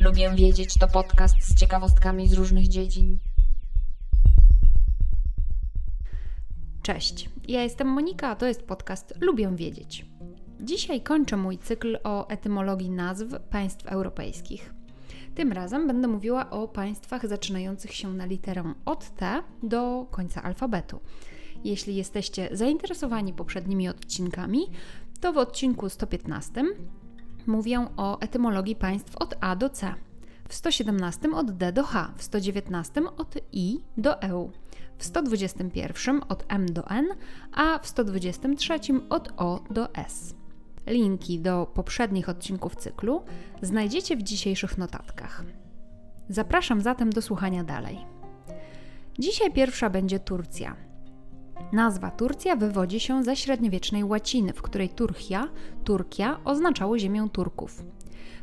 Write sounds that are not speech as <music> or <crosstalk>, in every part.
Lubię wiedzieć to podcast z ciekawostkami z różnych dziedzin. Cześć, ja jestem Monika, a to jest podcast Lubię wiedzieć. Dzisiaj kończę mój cykl o etymologii nazw państw europejskich. Tym razem będę mówiła o państwach zaczynających się na literę od T do końca alfabetu. Jeśli jesteście zainteresowani poprzednimi odcinkami, to w odcinku 115 mówię o etymologii państw od A do C, w 117 od D do H, w 119 od I do E, w 121 od M do N, a w 123 od O do S. Linki do poprzednich odcinków cyklu znajdziecie w dzisiejszych notatkach. Zapraszam zatem do słuchania dalej. Dzisiaj pierwsza będzie Turcja. Nazwa Turcja wywodzi się ze średniowiecznej łaciny, w której Turchia, Turkia oznaczało ziemię Turków.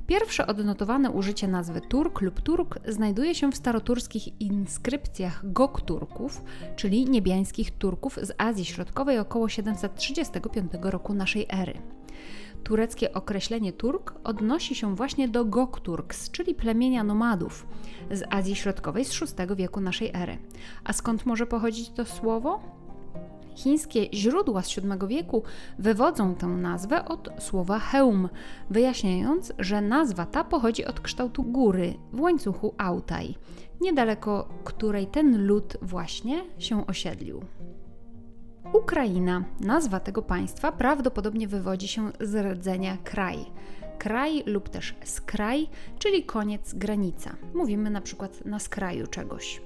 Pierwsze odnotowane użycie nazwy Turk lub Turk znajduje się w staroturskich inskrypcjach Gokturków, czyli niebiańskich Turków z Azji Środkowej około 735 roku naszej ery. Tureckie określenie Turk odnosi się właśnie do Gokturks, czyli plemienia nomadów z Azji Środkowej z VI wieku naszej ery. A skąd może pochodzić to słowo? Chińskie źródła z VII wieku wywodzą tę nazwę od słowa heum, wyjaśniając, że nazwa ta pochodzi od kształtu góry w łańcuchu Autaj, niedaleko której ten lud właśnie się osiedlił. Ukraina, nazwa tego państwa, prawdopodobnie wywodzi się z rdzenia kraj. Kraj lub też skraj, czyli koniec, granica. Mówimy na przykład na skraju czegoś.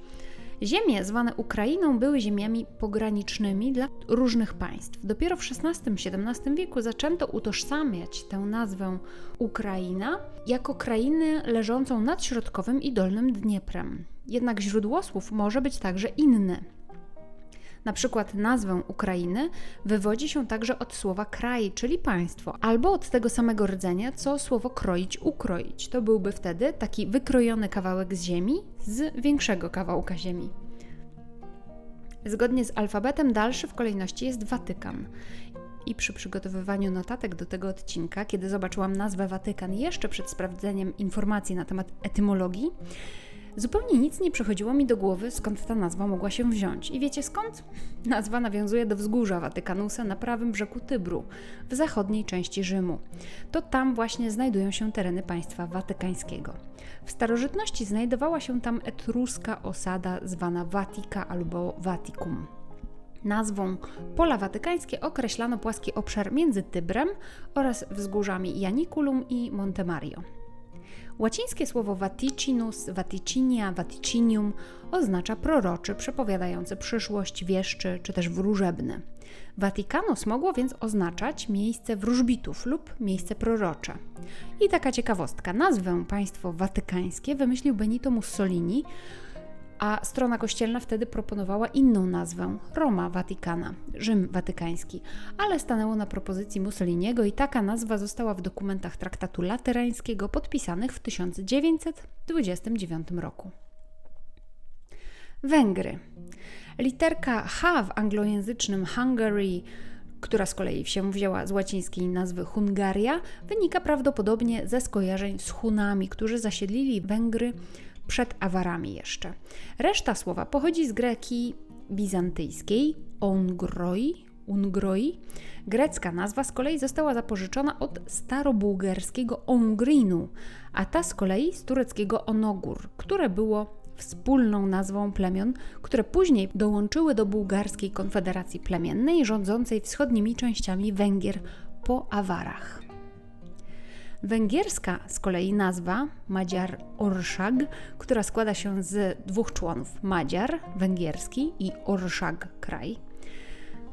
Ziemie zwane Ukrainą były ziemiami pogranicznymi dla różnych państw. Dopiero w XVI-XVII wieku zaczęto utożsamiać tę nazwę Ukraina jako krainę leżącą nad środkowym i dolnym Dnieprem. Jednak źródłosłów może być także inne. Na przykład nazwę Ukrainy wywodzi się także od słowa kraj, czyli państwo, albo od tego samego rdzenia, co słowo kroić, ukroić. To byłby wtedy taki wykrojony kawałek z ziemi z większego kawałka ziemi. Zgodnie z alfabetem dalszy w kolejności jest Watykan. I przy przygotowywaniu notatek do tego odcinka, kiedy zobaczyłam nazwę Watykan jeszcze przed sprawdzeniem informacji na temat etymologii, Zupełnie nic nie przychodziło mi do głowy, skąd ta nazwa mogła się wziąć. I wiecie skąd? <laughs> Nazwa nawiązuje do wzgórza Watykanusa na prawym brzegu Tybru, w zachodniej części Rzymu. To tam właśnie znajdują się tereny państwa watykańskiego. W starożytności znajdowała się tam etruska osada zwana Vatica albo Vaticum. Nazwą Pola Watykańskie określano płaski obszar między Tybrem oraz wzgórzami Janiculum i Monte Mario. Łacińskie słowo vaticinus, vaticinia, vaticinium oznacza proroczy, przepowiadający przyszłość, wieszczy czy też wróżebny. Vaticanus mogło więc oznaczać miejsce wróżbitów lub miejsce prorocze. I taka ciekawostka, nazwę państwo watykańskie wymyślił Benito Mussolini, a strona kościelna wtedy proponowała inną nazwę Roma Watykana, Rzym Watykański, ale stanęło na propozycji Mussoliniego i taka nazwa została w dokumentach traktatu laterańskiego podpisanych w 1929 roku. Węgry. Literka H w anglojęzycznym Hungary która z kolei się wzięła z łacińskiej nazwy Hungaria, wynika prawdopodobnie ze skojarzeń z Hunami, którzy zasiedlili Węgry przed Awarami jeszcze. Reszta słowa pochodzi z greki bizantyjskiej ongroi, ungroi. Grecka nazwa z kolei została zapożyczona od starobułgarskiego ongrinu, a ta z kolei z tureckiego onogur, które było wspólną nazwą plemion, które później dołączyły do bułgarskiej konfederacji plemiennej rządzącej wschodnimi częściami Węgier po Awarach. Węgierska z kolei nazwa Madziar Orszag, która składa się z dwóch członów Madziar, węgierski i Orszag, kraj.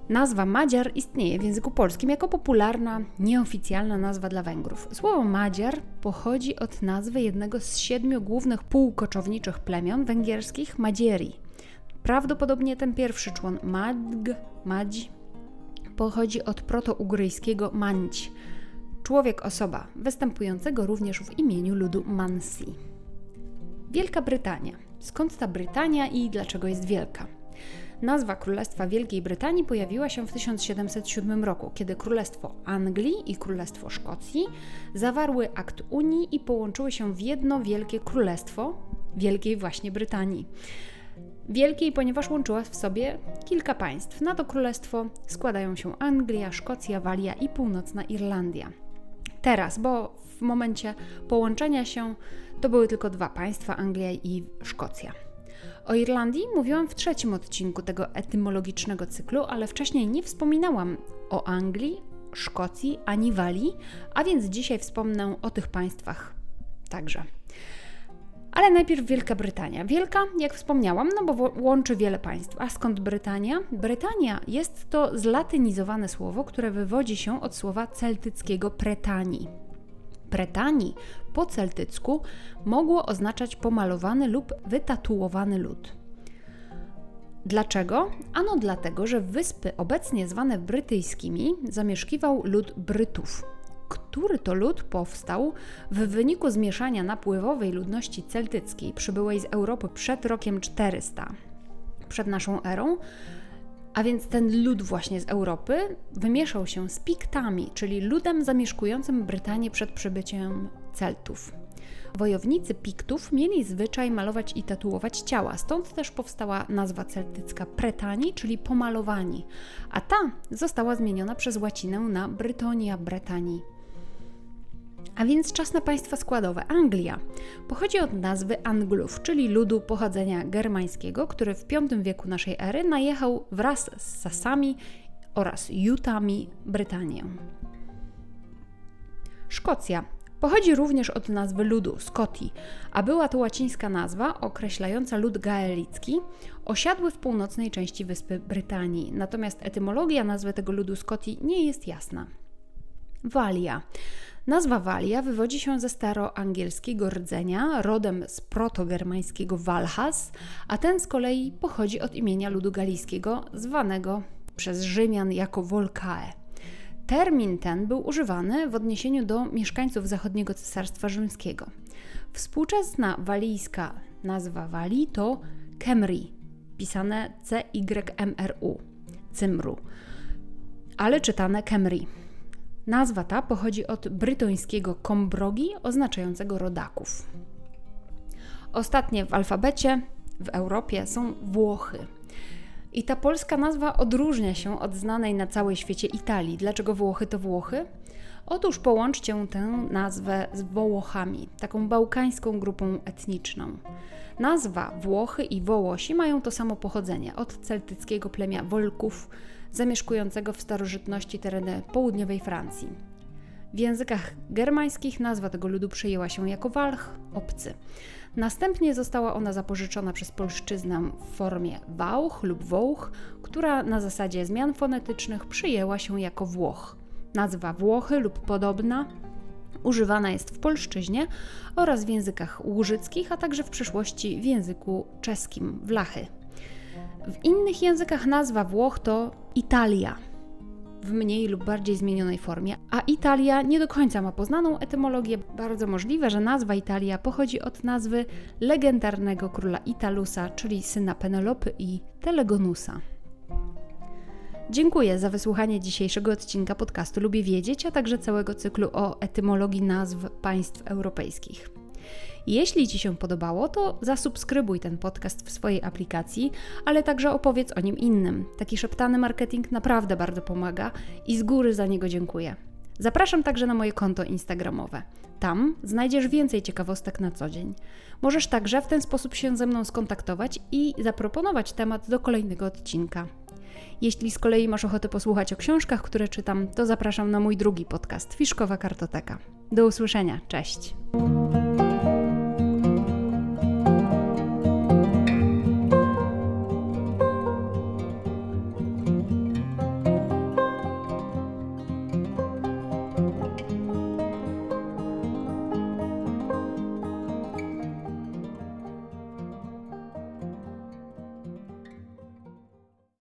Nazwa Madziar istnieje w języku polskim jako popularna, nieoficjalna nazwa dla Węgrów. Słowo Madziar pochodzi od nazwy jednego z siedmiu głównych półkoczowniczych plemion węgierskich Madzieri. Prawdopodobnie ten pierwszy człon Madg, Madź, pochodzi od protougryjskiego Manć, człowiek osoba, występującego również w imieniu ludu Mansi. Wielka Brytania. Skąd ta Brytania i dlaczego jest wielka? Nazwa Królestwa Wielkiej Brytanii pojawiła się w 1707 roku, kiedy Królestwo Anglii i Królestwo Szkocji zawarły akt Unii i połączyły się w jedno wielkie królestwo Wielkiej właśnie Brytanii. Wielkiej, ponieważ łączyła w sobie kilka państw. Na to królestwo składają się Anglia, Szkocja, Walia i Północna Irlandia. Teraz, bo w momencie połączenia się to były tylko dwa państwa Anglia i Szkocja. O Irlandii mówiłam w trzecim odcinku tego etymologicznego cyklu, ale wcześniej nie wspominałam o Anglii, Szkocji ani Walii, a więc dzisiaj wspomnę o tych państwach także. Ale najpierw Wielka Brytania. Wielka, jak wspomniałam, no bo łączy wiele państw. A skąd Brytania? Brytania jest to zlatynizowane słowo, które wywodzi się od słowa celtyckiego pretani. Pretani po celtycku mogło oznaczać pomalowany lub wytatuowany lud. Dlaczego? Ano dlatego, że wyspy obecnie zwane brytyjskimi zamieszkiwał lud Brytów, który to lud powstał w wyniku zmieszania napływowej ludności celtyckiej przybyłej z Europy przed rokiem 400, przed naszą erą, a więc ten lud właśnie z Europy wymieszał się z Piktami, czyli ludem zamieszkującym Brytanię przed przybyciem Celtów. Wojownicy Piktów mieli zwyczaj malować i tatuować ciała, stąd też powstała nazwa celtycka Pretani, czyli pomalowani, a ta została zmieniona przez łacinę na Brytonia Bretanii. A więc czas na państwa składowe. Anglia pochodzi od nazwy Anglów, czyli ludu pochodzenia germańskiego, który w V wieku naszej ery najechał wraz z Sasami oraz Jutami Brytanię. Szkocja pochodzi również od nazwy ludu Scotii, a była to łacińska nazwa określająca lud gaelicki, osiadły w północnej części wyspy Brytanii. Natomiast etymologia nazwy tego ludu Scotii nie jest jasna. Walia Nazwa Walia wywodzi się ze staroangielskiego rdzenia, rodem z protogermańskiego Walhas, a ten z kolei pochodzi od imienia ludu galijskiego, zwanego przez Rzymian jako Volcae. Termin ten był używany w odniesieniu do mieszkańców zachodniego Cesarstwa Rzymskiego. Współczesna walijska nazwa Walii to Kemri, pisane C-Y-M-R-U, Cymru, ale czytane Kemri. Nazwa ta pochodzi od brytońskiego kombrogi oznaczającego rodaków. Ostatnie w alfabecie w Europie są Włochy. I ta polska nazwa odróżnia się od znanej na całym świecie Italii. Dlaczego Włochy to Włochy? Otóż połączcie tę nazwę z Wołochami, taką bałkańską grupą etniczną. Nazwa Włochy i Wołosi mają to samo pochodzenie od celtyckiego plemia Wolków, zamieszkującego w starożytności tereny południowej Francji. W językach germańskich nazwa tego ludu przyjęła się jako Walch, obcy. Następnie została ona zapożyczona przez polszczyznę w formie Wałch lub Wołch, która na zasadzie zmian fonetycznych przyjęła się jako Włoch. Nazwa Włochy lub podobna używana jest w polszczyźnie oraz w językach łużyckich, a także w przyszłości w języku czeskim, Wlachy. W innych językach nazwa Włoch to Italia w mniej lub bardziej zmienionej formie, a Italia nie do końca ma poznaną etymologię. Bardzo możliwe, że nazwa Italia pochodzi od nazwy legendarnego króla Italusa, czyli syna Penelopy i Telegonusa. Dziękuję za wysłuchanie dzisiejszego odcinka podcastu Lubię Wiedzieć, a także całego cyklu o etymologii nazw państw europejskich. Jeśli Ci się podobało, to zasubskrybuj ten podcast w swojej aplikacji, ale także opowiedz o nim innym. Taki szeptany marketing naprawdę bardzo pomaga i z góry za niego dziękuję. Zapraszam także na moje konto Instagramowe. Tam znajdziesz więcej ciekawostek na co dzień. Możesz także w ten sposób się ze mną skontaktować i zaproponować temat do kolejnego odcinka. Jeśli z kolei masz ochotę posłuchać o książkach, które czytam, to zapraszam na mój drugi podcast Fiszkowa Kartoteka. Do usłyszenia, cześć!